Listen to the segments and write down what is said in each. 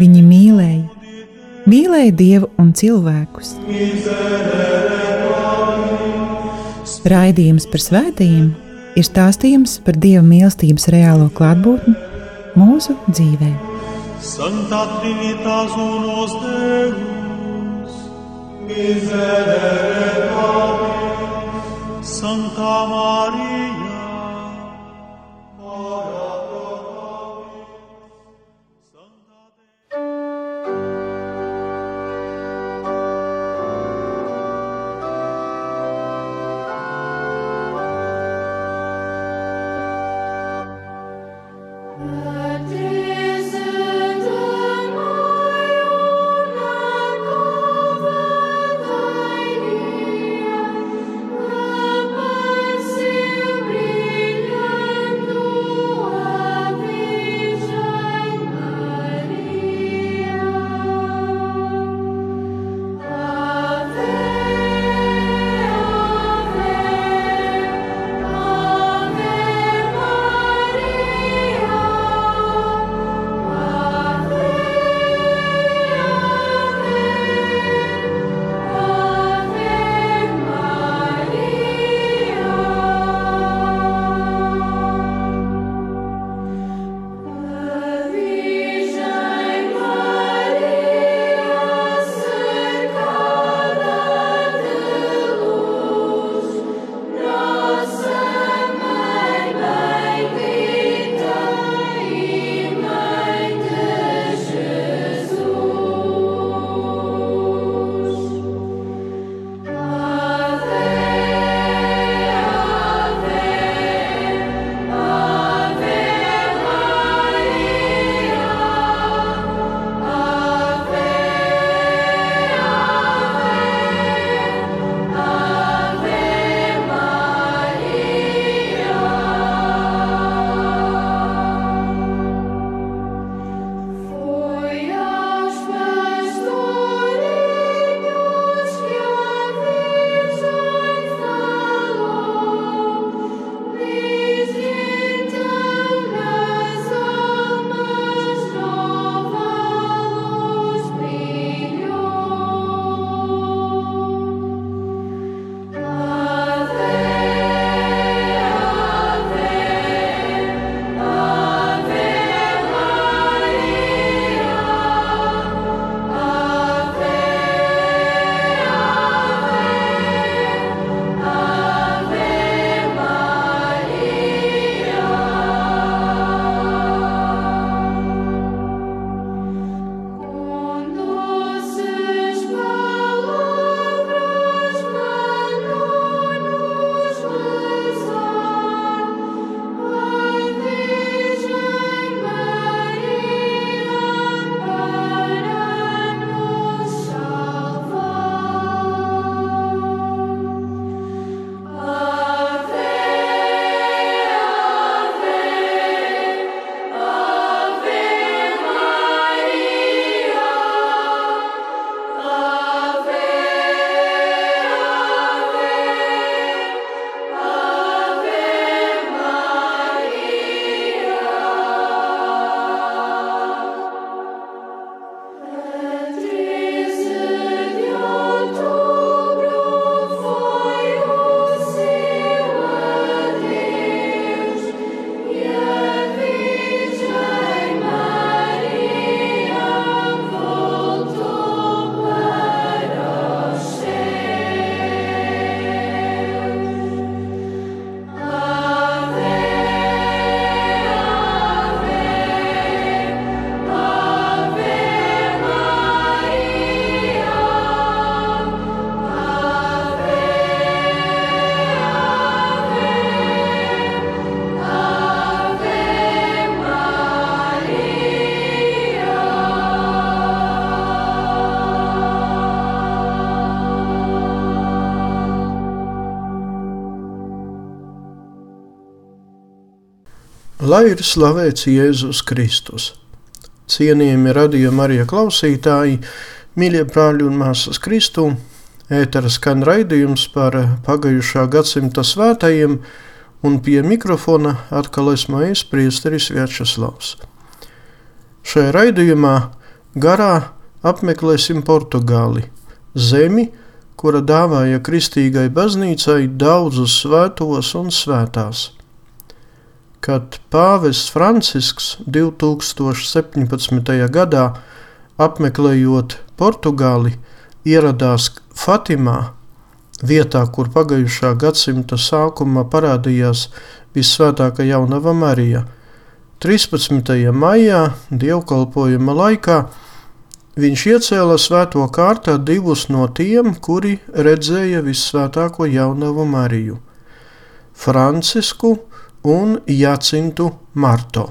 Viņi mīlēja, mīlēja Dievu un cilvēkus. Raidījums par svētījumiem ir stāstījums par Dieva mīlestības reālo klātbūtni mūsu dzīvē. Santa Trinitas unos Deus, miserere Santa Maria, Lai ir slavēts Jēzus Kristus. Cienījami radījumi arī klausītāji, mīļie brāļi un māsas Kristū, ētera skan raidījums par pagājušā gadsimta svētajiem, un pie mikrofona atkal esmu es, priesteris Vjačeslavs. Šajā raidījumā garā apmeklēsim Portugāli, zemi, kura dāvāja kristīgai baznīcai daudzus svētos un svētās kad Pāvests Francisks 2017. gadā apmeklējot Portugāli, ieradās Fatimā, vietā, kur pagājušā gadsimta sākumā parādījās visvētākā jaunava Marija. 13. maijā, dievkalpojuma laikā, viņš iecēla svēto kārtā divus no tiem, kuri redzēja visvētāko jaunavu Mariju - Francisku un Jacintu Marto.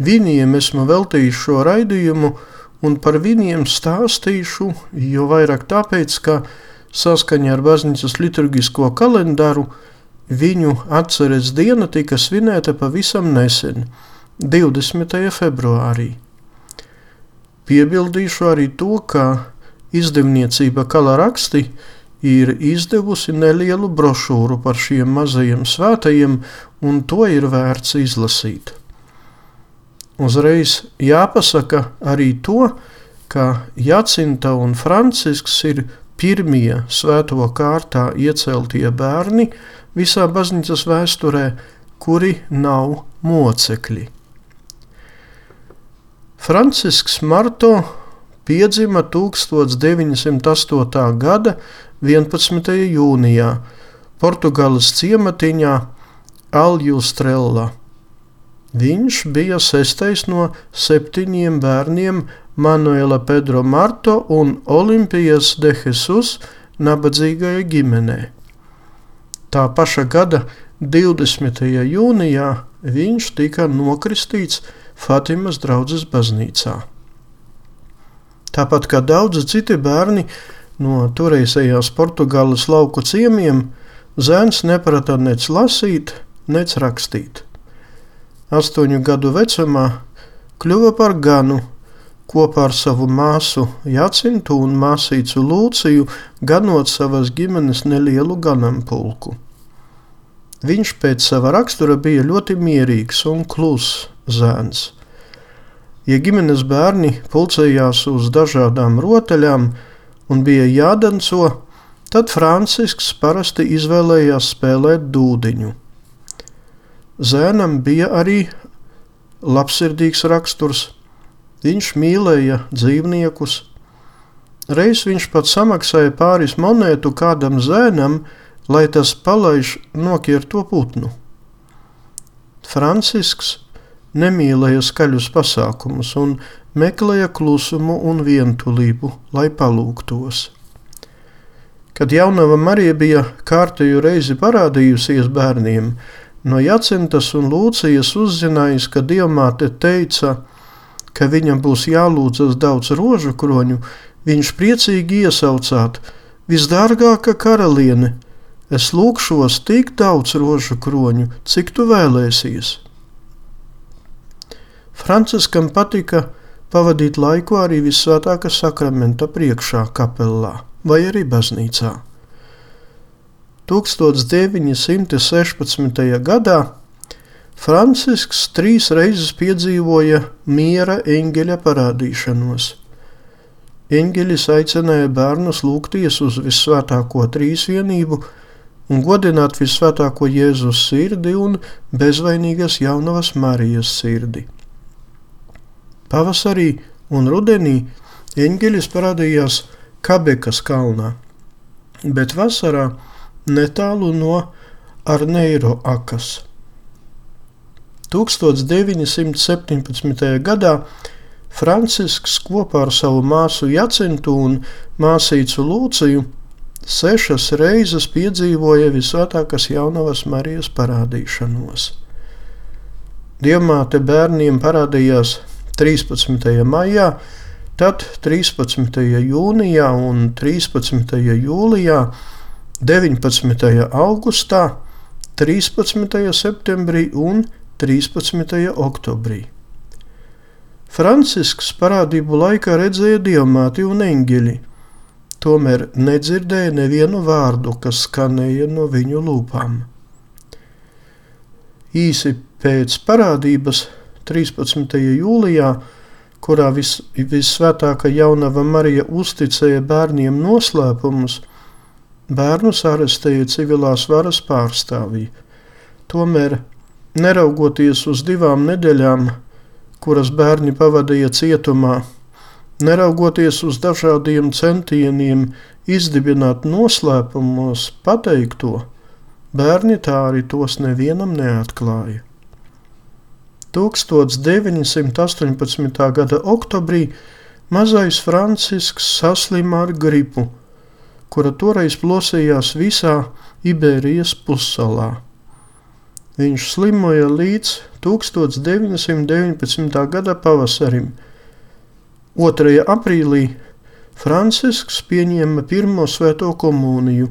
Viņiem esmu veltījis šo raidījumu, un par viņiem stāstīšu, jo vairāk tāpēc, ka saskaņā ar baznīcas liturgisko kalendāru viņu atceres diena tika svinēta pavisam nesen, 20. februārī. Piebildīšu arī to, ka izdevniecība Kala raksti ir izdevusi nelielu brošūru par šiem mazajiem svētajiem, un to ir vērts izlasīt. Uzreiz jāpasaka arī to, ka Jacinta un Francisks ir pirmie svēto kārtā ieceltie bērni visā baznīcas vēsturē, kuri nav mocekļi. Francisks Marto piedzima 1908. gada 11. jūnijā Portugāles ciematiņā Aljustrella. Viņš bija sestais no septiņiem bērniem Manuela Pedro Marto un Olimpijas de Jesus nabadzīgajā ģimenē. Tā paša gada 20. jūnijā viņš tika nokristīts Fatimas draudzes baznīcā. Tāpat kā daudzi citi bērni, no toreizējās Portugāles lauku ciemiemiem, zēns neprata nec lasīt, nec rakstīt. Astoņu gadu vecumā kļuva par ganu, kopā ar savu māsu Jacintu un māsīcu Lūciju, ganot savas ģimenes nelielu ganāmpulku. Viņš pēc sava rakstura bija ļoti mierīgs un kluss zēns. Ja ģimenes bērni pulcējās uz dažādām rotaļām, un bija jādanco, tad Francisks parasti izvēlējās spēlēt dūdiņu. Zēnam bija arī labsirdīgs raksturs. Viņš mīlēja dzīvniekus. Reiz viņš pat samaksāja pāris monētu kādam zēnam, lai tas palaiž nokirto putnu. Francisks nemīlēja skaļus pasākumus un meklēja klusumu un vientulību, lai palūgtos. Kad jaunava Marija bija kārtēju reizi parādījusies bērniem, no Jacintas un Lūcijas uzzinājis, ka Dievmāte teica, ka viņam būs jālūdzas daudz rožu kroņu, viņš priecīgi iesaucāt: Visdārgākā karaliene, es lūgšos tik daudz rožu kroņu, cik tu vēlēsies. Franciskam patika pavadīt laiku arī visvētākā sakramenta priekšā, kapelā vai arī baznīcā. 1916. gadā Francisks trīs reizes piedzīvoja miera eņģeļa parādīšanos. Eņģeļis aicināja bērnus lūgties uz visvētāko trīsvienību un godināt visvētāko Jēzus sirdi un bezvainīgas jaunavas Marijas sirdi. Pavasarī un rudenī eņģeļus parādījās Kabekas kalnā, bet vasarā netālu no Arneiro akas. 1917. gadā Francisks kopā ar savu māsu Jacintu un māsīcu Lūciju sešas reizes piedzīvoja visvētākās jaunavas Marijas parādīšanos. Dievmāte bērniem parādījās 13. maijā, tad 13. jūnijā un 13. jūlijā, 19. augustā, 13. septembrī un 13. oktobrī. Francisks parādību laikā redzēja diamāti un eņģeļi, tomēr nedzirdēja nevienu vārdu, kas skanēja no viņu lūpām. Īsi pēc parādības, 13. jūlijā, kurā vis, vissvētākā jaunava Marija uzticēja bērniem noslēpumus, bērnus arestēja civilās varas pārstāvji. Tomēr, neraugoties uz divām nedēļām, kuras bērni pavadīja cietumā, neraugoties uz dažādiem centieniem izdibināt noslēpumos pateikto, bērni tā arī tos nevienam neatklāja. 1918. gada oktobrī mazais Francisks saslima ar gripu, kura toreiz plosījās visā Iberijas pussalā. Viņš slimoja līdz 1919. gada pavasarim. 2. aprīlī Francisks pieņēma pirmo svēto komuniju,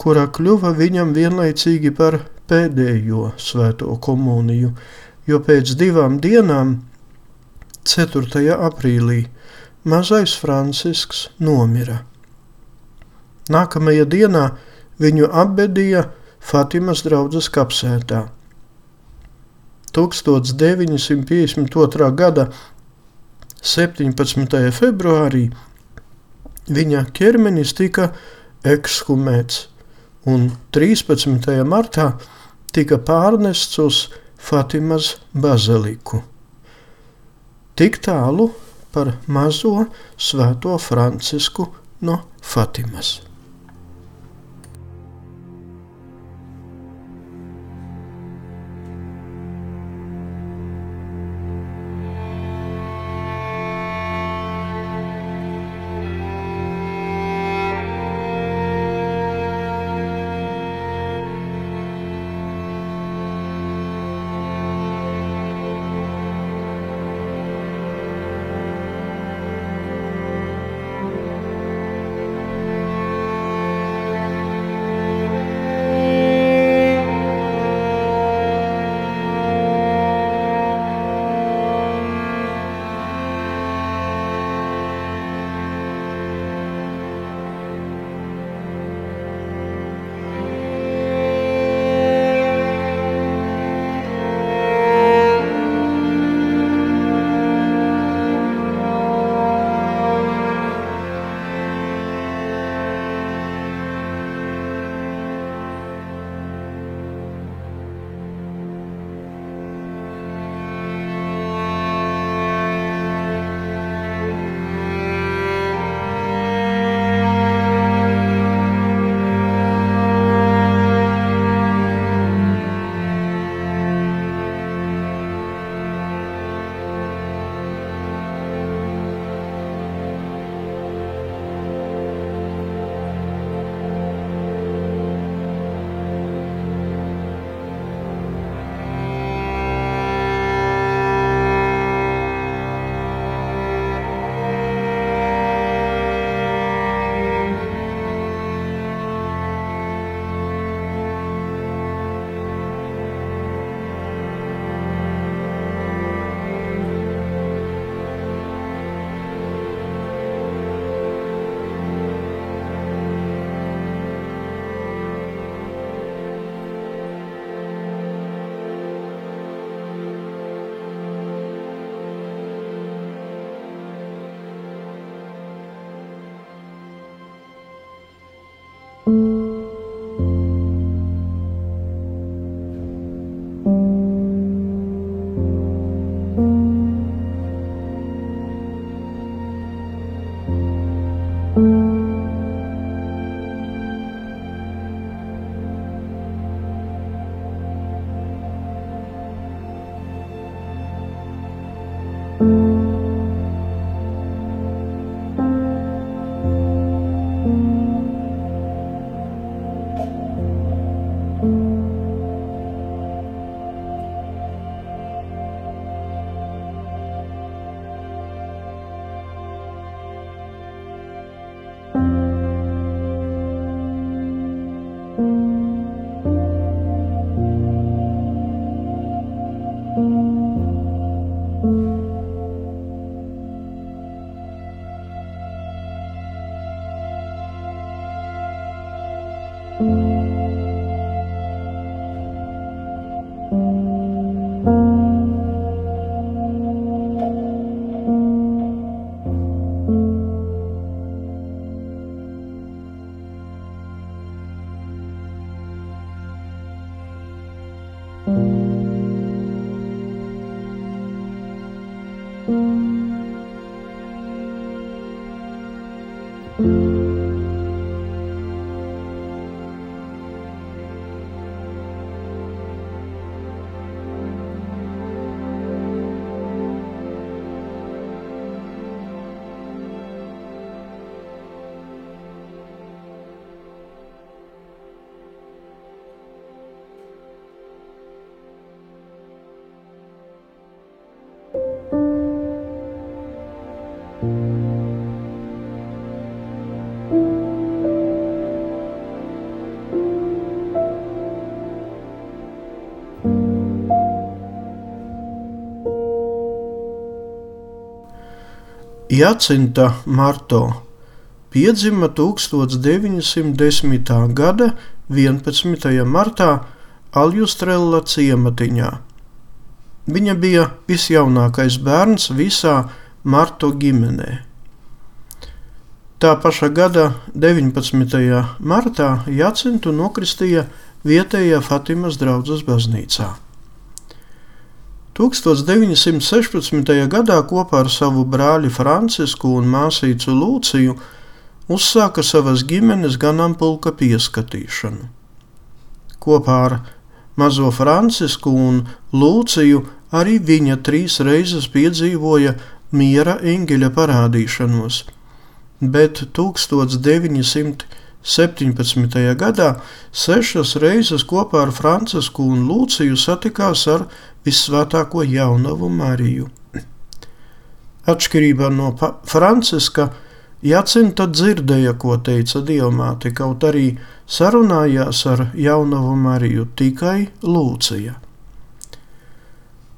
kura kļuva viņam vienlaicīgi par pēdējo svēto komuniju, jo pēc divām dienām, 4. aprīlī, mazais Francisks nomira. Nākamajā dienā viņu apbedīja Fatimas draudzes kapsētā. 1952. gada 17. februārī viņa ķermenis tika ekshumēts, un 13. martā tika pārnests uz Fatimas baziliku. Tik tālu par mazo svēto Francisku no Fatimas. Jacinta Marto piedzima 1910. gada 11. martā Aljustrella ciematiņā. Viņa bija visjaunākais bērns visā Marto ģimenē. Tā paša gada 19. martā Jacintu nokristīja vietējā Fatimas draudzes baznīcā. 1916. gadā kopā ar savu brāli Francisku un māsīcu Lūciju uzsāka savas ģimenes ganāmpulka pieskatīšanu. Kopā ar mazo Francisku un Lūciju arī viņa trīs reizes piedzīvoja miera eņģeļa parādīšanos, bet 1900. 17. gadā sešas reizes kopā ar Francisku un Lūciju satikās ar visvētāko jaunavu Mariju. Atšķirībā no Franciska, Jacinta dzirdēja, ko teica Dievmāte, kaut arī sarunājās ar jaunavu Mariju tikai Lūcija.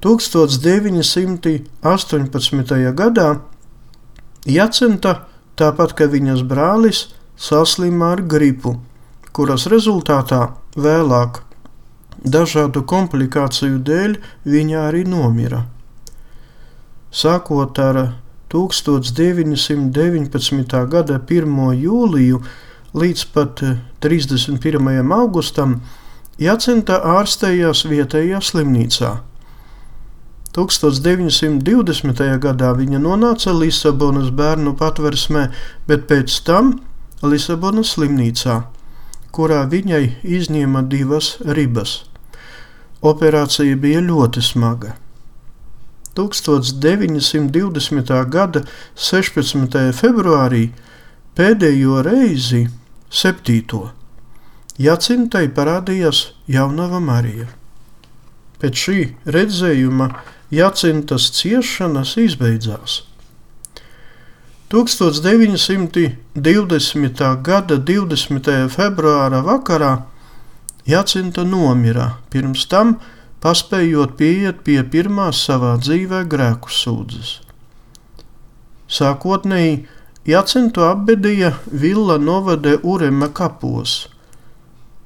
1918. gadā Jacinta, tāpat kā viņas brālis, saslima ar gripu, kuras rezultātā vēlāk dažādu komplikāciju dēļ viņa arī nomira. Sākot ar 1919. gada 1. jūliju līdz pat 31. augustam Jacinta ārstējās vietējā slimnīcā. 1920. gadā viņa nonāca Lisabonas bērnu patversmē, bet pēc tam Lisabonas slimnīcā, kurā viņai izņēma divas ribas. Operācija bija ļoti smaga. 1920. gada 16. februārī pēdējo reizi, septīto, Jacintai parādījās jaunava Marija. Pēc šī redzējuma Jacintas ciešanas izbeidzās. 1920. gada 20. februāra vakarā Jacinta nomira, pirms tam paspējot pieiet pie pirmās savā dzīvē grēku sūdzes. Sākotnēji Jacintu apbedīja Villa Novade Urema kapos,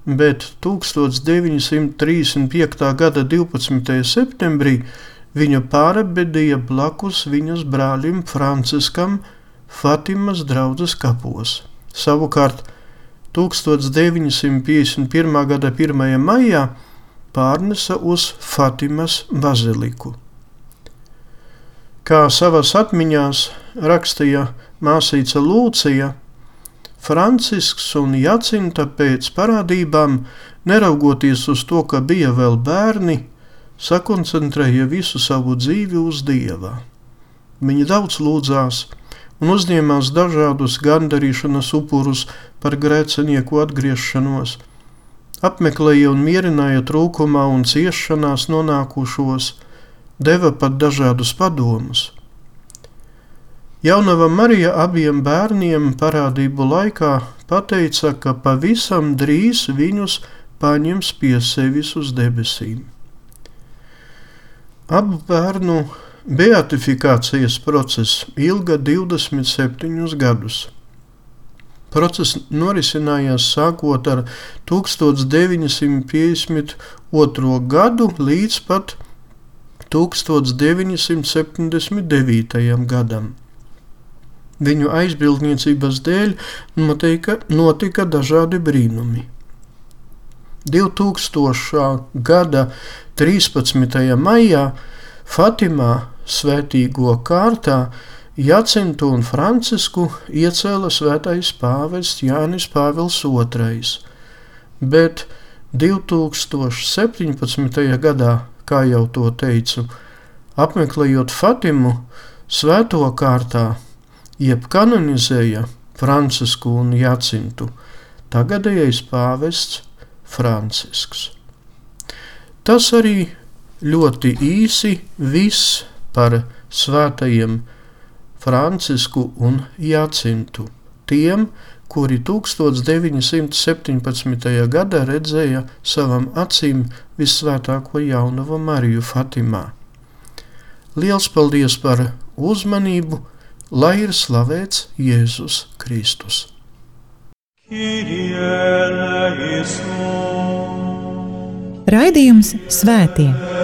bet 1935. gada 12. septembrī viņu pārabedīja blakus viņas brālim Franciskam Fatimas draudzes kapos. Savukārt 1951. gada 1. maijā pārnesa uz Fatimas baziliku. Kā savas atmiņās rakstīja māsīca Lūcija, Francisks un Jacinta pēc parādībām, neraugoties uz to, ka bija vēl bērni, sakoncentrēja visu savu dzīvi uz Dieva. Viņi daudz lūdzās, un uzņēmās dažādus gandarīšanas upurus par grēcinieku atgriešanos, apmeklēja un mierināja trūkumā un ciešanās nonākušos, deva pat dažādus padomus. Jaunava Marija abiem bērniem parādību laikā pateica, ka pavisam drīz viņus paņems pie sevis uz debesīm. Abu bērnu Beatifikācijas process ilga 27 gadus. Process norisinājās sākot ar 1952. gadu līdz pat 1979. gadam. Viņu aizbildniecības dēļ notika, notika dažādi brīnumi. 2000. gada 13. maijā Fatimā svētīgo kārtā Jacintu un Francisku iecēla svētais pāvests Jānis Pāvils II, bet 2017. gadā, kā jau to teicu, apmeklējot Fatimu, svēto kārtā, jeb kanonizēja Francisku un Jacintu, tagadējais pāvests Francisks. Tas arī ļoti īsi viss par svētajiem Francisku un Jacintu, tiem, kuri 1917. gadā redzēja savam acīm visvētāko jaunavu Mariju Fatimā. Liels paldies par uzmanību, lai ir slavēts Jēzus Kristus. Raidījums Svētie.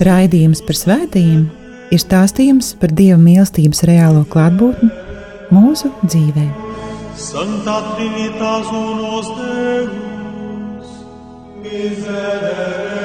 Raidījums par svētījumiem ir stāstījums par Dieva mīlestības reālo klātbūtni mūsu dzīvē. Santa Trinitas unos Deus, miserere